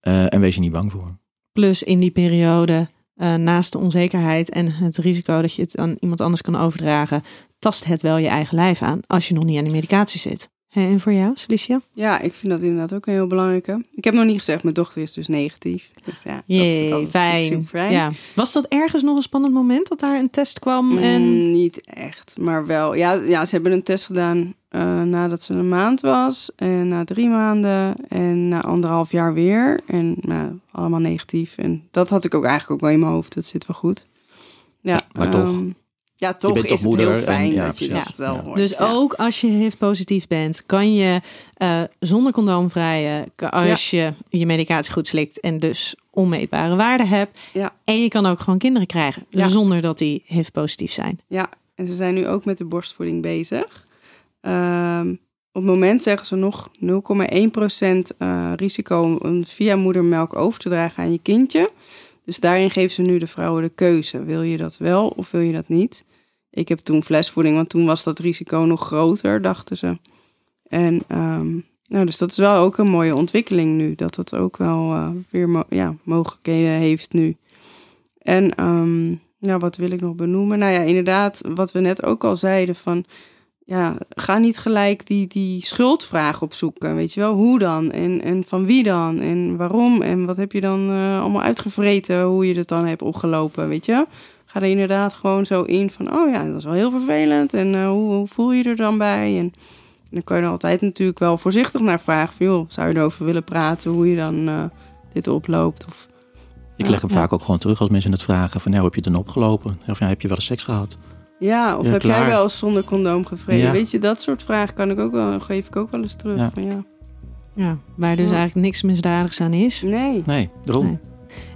Eh, en wees er niet bang voor. Plus in die periode, eh, naast de onzekerheid en het risico dat je het aan iemand anders kan overdragen, tast het wel je eigen lijf aan als je nog niet aan de medicatie zit. En voor jou, Celicia? Ja, ik vind dat inderdaad ook een heel belangrijke. Ik heb nog niet gezegd, mijn dochter is dus negatief. Dus ja, Jee, dat, dat is fijn. super fijn. Ja. Was dat ergens nog een spannend moment dat daar een test kwam? En... Mm, niet echt, maar wel. Ja, ja, ze hebben een test gedaan eh, nadat ze een maand was. En na drie maanden. En na anderhalf jaar weer. En nou, allemaal negatief. En dat had ik ook eigenlijk ook wel in mijn hoofd. Dat zit wel goed. Ja, maar toch. Ja, toch bent is toch het moeder heel en- fijn ja, dat je precies. dat wel Ja. hoort. Dus Ja. ook als je HIV-positief bent, kan je eh, zonder condoom vrijen als je je medicatie goed slikt en dus onmeetbare waarden hebt. Ja. En je kan ook gewoon kinderen krijgen Ja. zonder dat die HIV-positief zijn. Ja, en ze zijn nu ook met de borstvoeding bezig. Ehm, op het moment zeggen ze nog 0,1% eh risico om via moedermelk over te dragen aan je kindje. Dus daarin geven ze nu de vrouwen de keuze. Wil je dat wel of wil je dat niet? Ik heb toen flesvoeding, want toen was dat risico nog groter, dachten ze. En ehm, nou, dus dat is wel ook een mooie ontwikkeling nu. Dat het ook wel eh, weer ja, mogelijkheden heeft nu. En ehm, ja, wat wil ik nog benoemen? Nou ja, inderdaad, wat we net ook al zeiden van... Ja, ga niet gelijk die, die schuldvraag opzoeken. Weet je wel, hoe dan? En, en van wie dan? En waarom? En wat heb je dan eh, allemaal uitgevreten? Hoe je het dan hebt opgelopen, weet je? Ga er inderdaad gewoon zo in van... Oh ja, dat is wel heel vervelend. En eh, hoe, hoe voel je er dan bij? En dan kan je er altijd natuurlijk wel voorzichtig naar vragen. Van, joh, zou je erover willen praten? Hoe je dan eh, dit oploopt? Of Ik leg hem ja. vaak ook gewoon terug als mensen het vragen. Van, nou, heb je het dan opgelopen? Of ja, heb je wel eens seks gehad? Ja, of Ja, heb jij wel eens zonder condoom gevreden? Ja. Weet je, dat soort vragen kan ik ook wel, geef ik ook wel eens terug. Ja. Van, ja. Ja, waar dus Ja. eigenlijk niks misdadigs aan is. Nee. Nee, daarom. Nee.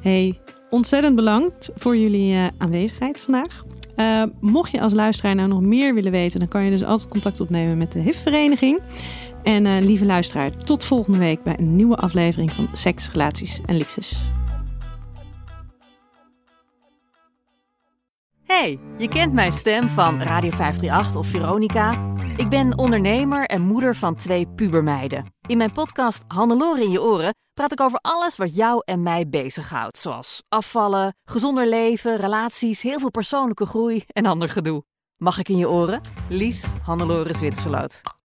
Hey, ontzettend bedankt voor jullie eh, aanwezigheid vandaag. Eh, mocht je als luisteraar nou nog meer willen weten, dan kan je dus altijd contact opnemen met de HIV-vereniging. En eh, lieve luisteraar, tot volgende week bij een nieuwe aflevering van Seks, Relaties en Liefdes. Hey, je kent mijn stem van Radio 538 of Veronica. Ik ben ondernemer en moeder van twee pubermeiden. In mijn podcast Hannelore in je oren praat ik over alles wat jou en mij bezighoudt. Zoals afvallen, gezonder leven, relaties, heel veel persoonlijke groei en ander gedoe. Mag ik in je oren? Liefs Hannelore Zwitserloot.